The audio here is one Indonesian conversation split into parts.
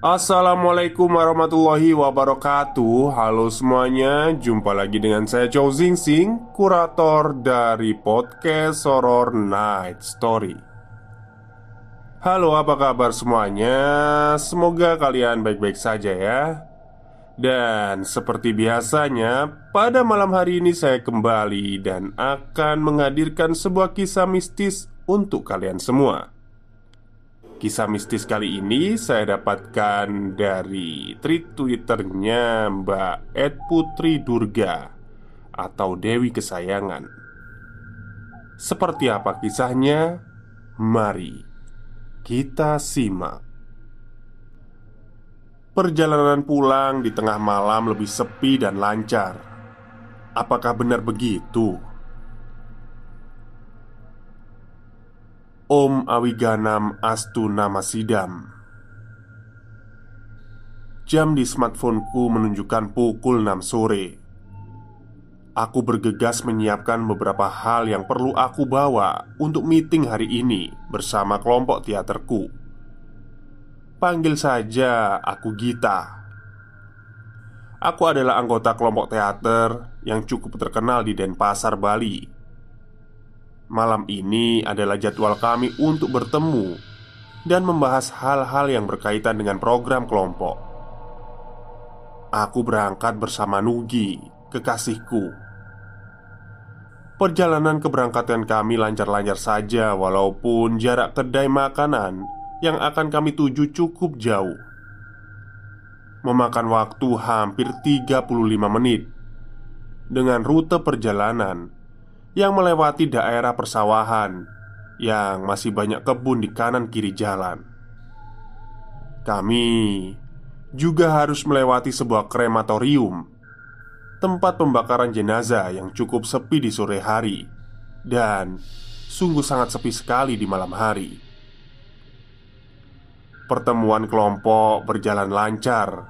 Assalamualaikum warahmatullahi wabarakatuh. Halo semuanya Jumpa lagi dengan saya Chow Zing Sing Kurator dari podcast Horror Night Story. Halo apa kabar semuanya? Semoga kalian baik-baik saja ya. Dan seperti biasanya Pada malam hari ini saya kembali Dan akan menghadirkan sebuah kisah mistis Untuk kalian semua Kisah mistis kali ini saya dapatkan dari tweet twitternya Mbak Ed Putri Durga Atau Dewi Kesayangan Seperti apa kisahnya? Mari kita simak Perjalanan pulang di tengah malam lebih sepi dan lancar Apakah benar begitu? Om Awiganam Astu Nama Sidam. Jam di smartphoneku menunjukkan pukul 6 sore. Aku bergegas menyiapkan beberapa hal yang perlu aku bawa untuk meeting hari ini bersama kelompok teaterku. Panggil saja aku Gita. Aku adalah anggota kelompok teater yang cukup terkenal di Denpasar, Bali Malam ini adalah jadwal kami untuk bertemu dan membahas hal-hal yang berkaitan dengan program kelompok. Aku berangkat bersama Nugi, kekasihku. Perjalanan keberangkatan kami lancar-lancar saja, walaupun jarak kedai makanan yang akan kami tuju cukup jauh. Memakan waktu hampir 35 menit dengan rute perjalanan yang melewati daerah persawahan yang masih banyak kebun di kanan kiri jalan. Kami juga harus melewati sebuah krematorium, tempat pembakaran jenazah yang cukup sepi di sore hari dan sungguh sangat sepi sekali di malam hari. Pertemuan kelompok berjalan lancar,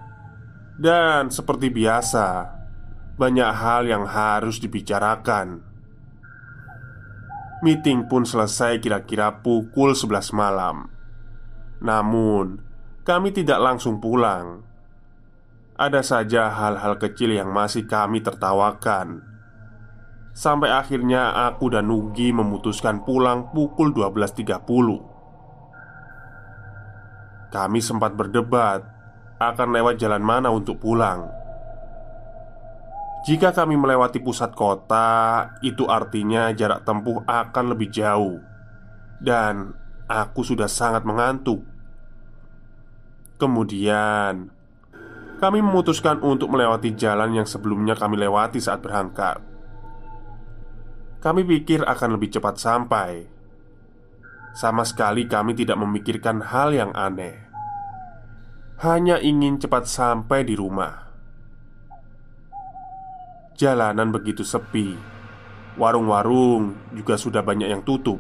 dan seperti biasa, banyak hal yang harus dibicarakan Meeting pun selesai kira-kira pukul 11 malam. Namun, kami tidak langsung pulang. Ada saja hal-hal kecil yang masih kami tertawakan. Sampai akhirnya aku dan Nugi memutuskan pulang pukul 12.30 Kami sempat berdebat akan lewat jalan mana untuk pulang jika kami melewati pusat kota, itu artinya jarak tempuh akan lebih jauh, dan aku sudah sangat mengantuk. Kemudian, kami memutuskan untuk melewati jalan yang sebelumnya kami lewati saat berangkat. Kami pikir akan lebih cepat sampai. Sama sekali, kami tidak memikirkan hal yang aneh, hanya ingin cepat sampai di rumah. Jalanan begitu sepi. Warung-warung juga sudah banyak yang tutup.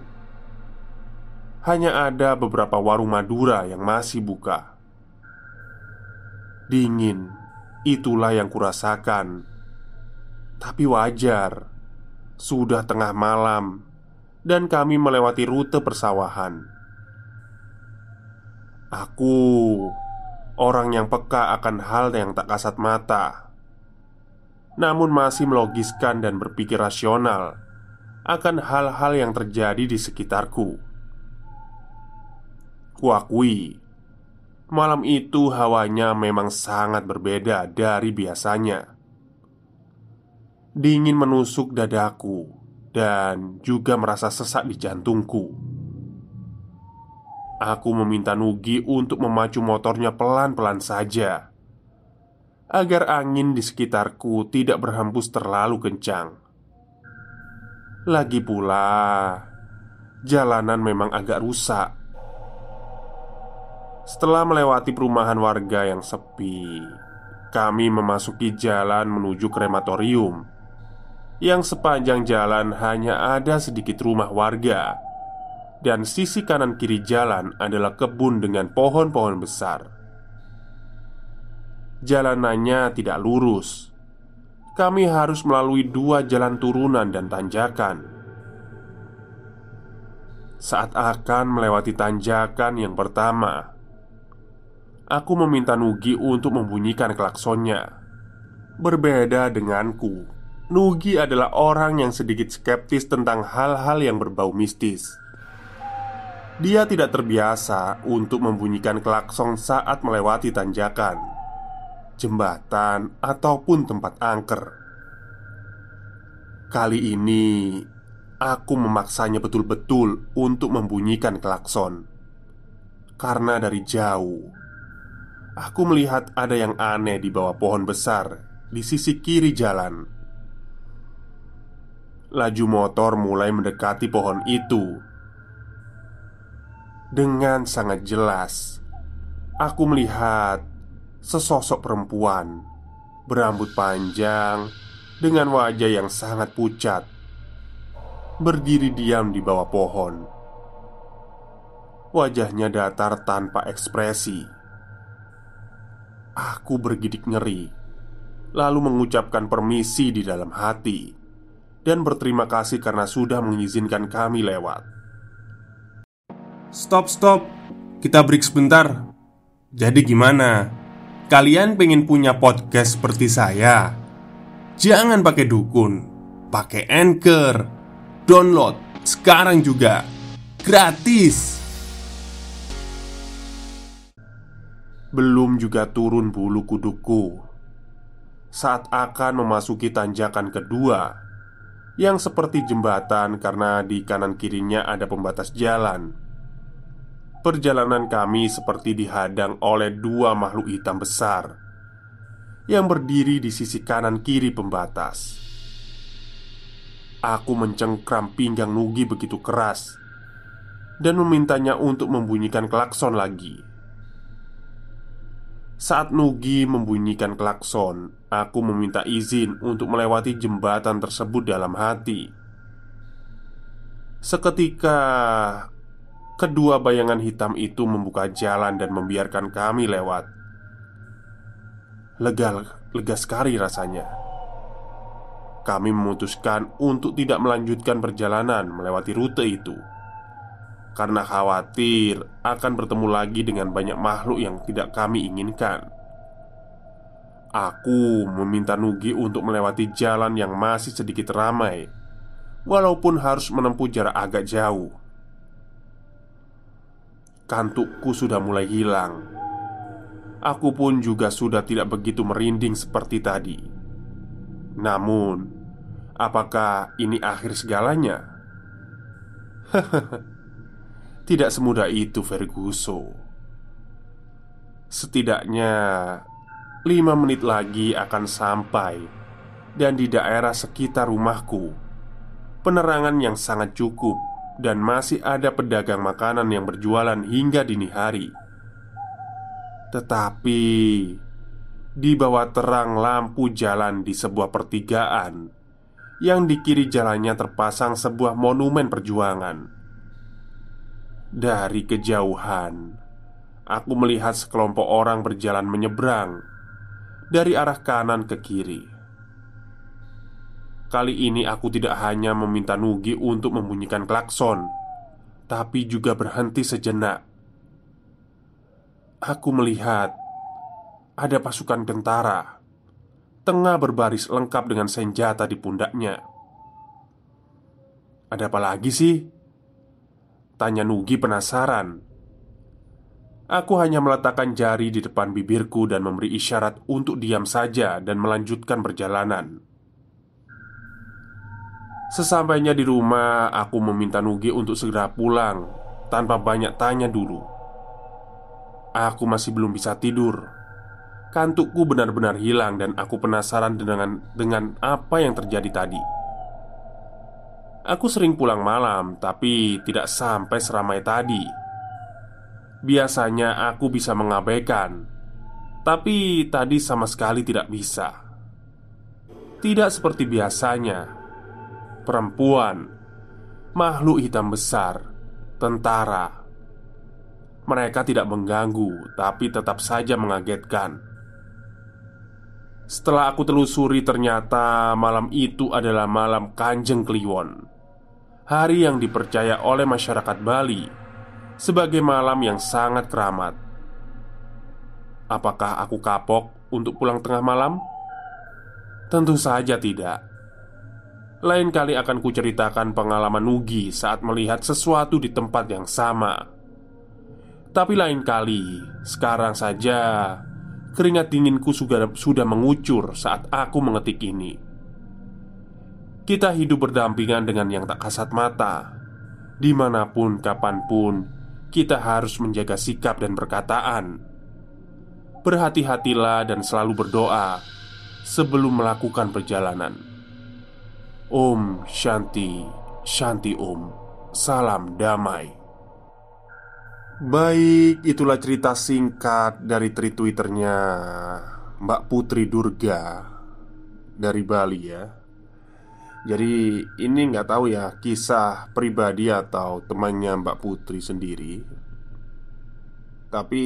Hanya ada beberapa warung Madura yang masih buka. Dingin, itulah yang kurasakan. Tapi wajar, sudah tengah malam dan kami melewati rute persawahan. Aku orang yang peka akan hal yang tak kasat mata namun masih melogiskan dan berpikir rasional akan hal-hal yang terjadi di sekitarku. Kuakui, malam itu hawanya memang sangat berbeda dari biasanya. Dingin menusuk dadaku dan juga merasa sesak di jantungku. Aku meminta Nugi untuk memacu motornya pelan-pelan saja agar angin di sekitarku tidak berhembus terlalu kencang. Lagi pula, jalanan memang agak rusak setelah melewati perumahan warga yang sepi, kami memasuki jalan menuju krematorium. Yang sepanjang jalan hanya ada sedikit rumah warga, dan sisi kanan kiri jalan adalah kebun dengan pohon-pohon besar. Jalanannya tidak lurus. Kami harus melalui dua jalan turunan dan tanjakan. Saat akan melewati tanjakan yang pertama, Aku meminta Nugi untuk membunyikan klaksonnya. Berbeda denganku, Nugi adalah orang yang sedikit skeptis tentang hal-hal yang berbau mistis. Dia tidak terbiasa untuk membunyikan klakson saat melewati tanjakan, jembatan, ataupun tempat angker. Kali ini, aku memaksanya betul-betul untuk membunyikan klakson karena dari jauh Aku melihat ada yang aneh di bawah pohon besar di sisi kiri jalan. Laju motor mulai mendekati pohon itu. Dengan sangat jelas, aku melihat sesosok perempuan berambut panjang dengan wajah yang sangat pucat berdiri diam di bawah pohon. Wajahnya datar tanpa ekspresi Aku bergidik ngeri Lalu mengucapkan permisi di dalam hati Dan berterima kasih karena sudah mengizinkan kami lewat Stop, stop Kita break sebentar Jadi gimana? Kalian pengen punya podcast seperti saya? Jangan pakai dukun Pakai Anchor. Download sekarang juga Gratis. Belum juga turun bulu kuduku. Saat akan memasuki tanjakan kedua Yang seperti jembatan karena di kanan kirinya ada pembatas jalan Perjalanan kami seperti dihadang oleh dua makhluk hitam besar Yang berdiri di sisi kanan kiri pembatas Aku mencengkram pinggang Nugi begitu keras Dan memintanya untuk membunyikan klakson lagi saat Nugi membunyikan klakson, aku meminta izin untuk melewati jembatan tersebut dalam hati. Seketika, kedua bayangan hitam itu membuka jalan dan membiarkan kami lewat. Lega, lega sekali rasanya. Kami memutuskan untuk tidak melanjutkan perjalanan melewati rute itu karena khawatir akan bertemu lagi dengan banyak makhluk yang tidak kami inginkan. Aku meminta Nugi untuk melewati jalan yang masih sedikit ramai, walaupun harus menempuh jarak agak jauh. Kantukku sudah mulai hilang. Aku pun juga sudah tidak begitu merinding seperti tadi. Namun, apakah ini akhir segalanya? Tidak semudah itu Ferguso Setidaknya Lima menit lagi akan sampai Dan di daerah sekitar rumahku Penerangan yang sangat cukup Dan masih ada pedagang makanan yang berjualan hingga dini hari Tetapi Di bawah terang lampu jalan di sebuah pertigaan Yang di kiri jalannya terpasang sebuah monumen perjuangan dari kejauhan, aku melihat sekelompok orang berjalan menyeberang dari arah kanan ke kiri. Kali ini aku tidak hanya meminta Nugi untuk membunyikan klakson, tapi juga berhenti sejenak. Aku melihat ada pasukan tentara tengah berbaris lengkap dengan senjata di pundaknya. Ada apa lagi sih? Tanya Nugi penasaran Aku hanya meletakkan jari di depan bibirku dan memberi isyarat untuk diam saja dan melanjutkan perjalanan Sesampainya di rumah, aku meminta Nugi untuk segera pulang tanpa banyak tanya dulu Aku masih belum bisa tidur Kantukku benar-benar hilang dan aku penasaran dengan dengan apa yang terjadi tadi. Aku sering pulang malam, tapi tidak sampai seramai tadi. Biasanya aku bisa mengabaikan, tapi tadi sama sekali tidak bisa. Tidak seperti biasanya, perempuan, makhluk hitam besar, tentara. Mereka tidak mengganggu, tapi tetap saja mengagetkan. Setelah aku telusuri, ternyata malam itu adalah malam Kanjeng Kliwon hari yang dipercaya oleh masyarakat Bali sebagai malam yang sangat keramat. Apakah aku kapok untuk pulang tengah malam? Tentu saja tidak. Lain kali akan kuceritakan pengalaman Nugi saat melihat sesuatu di tempat yang sama. Tapi lain kali, sekarang saja keringat dinginku sudah, sudah mengucur saat aku mengetik ini. Kita hidup berdampingan dengan yang tak kasat mata Di mana pun, kapan pun Kita harus menjaga sikap dan perkataan Berhati-hatilah dan selalu berdoa Sebelum melakukan perjalanan Om Shanti Shanti Om Salam damai. Baik, itulah cerita singkat dari tri twitternya Mbak Putri Durga Dari Bali ya. Jadi ini nggak tahu ya kisah pribadi atau temannya Mbak Putri sendiri. Tapi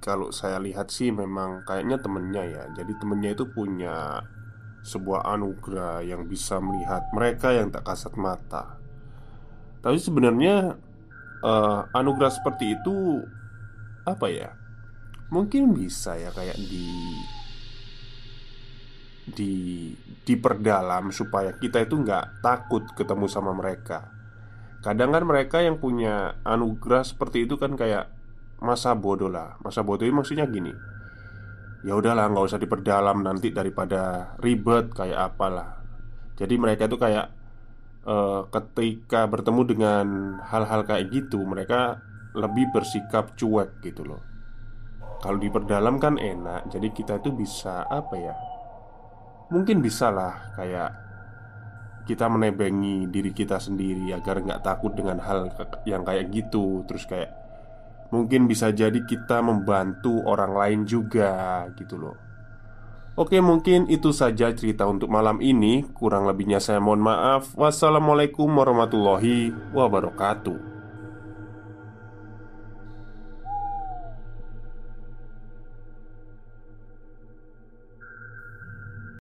kalau saya lihat sih memang kayaknya temennya ya. Jadi temennya itu punya sebuah anugerah yang bisa melihat mereka yang tak kasat mata Tapi sebenarnya uh, anugerah seperti itu apa ya Mungkin bisa ya kayak di di diperdalam supaya kita itu nggak takut ketemu sama mereka. Kadang kan mereka yang punya anugerah seperti itu kan kayak masa bodoh lah. Masa bodoh itu maksudnya gini. Ya udahlah nggak usah diperdalam nanti daripada ribet kayak apalah. Jadi mereka itu kayak uh, ketika bertemu dengan hal-hal kayak gitu mereka lebih bersikap cuek gitu loh. Kalau diperdalam kan enak, jadi kita itu bisa apa ya? Mungkin bisa lah kayak kita menebengi diri kita sendiri agar nggak takut dengan hal yang kayak gitu Terus kayak mungkin bisa jadi kita membantu orang lain juga gitu loh. Oke mungkin itu saja cerita untuk malam ini. Kurang lebihnya saya mohon maaf. Wassalamualaikum warahmatullahi wabarakatuh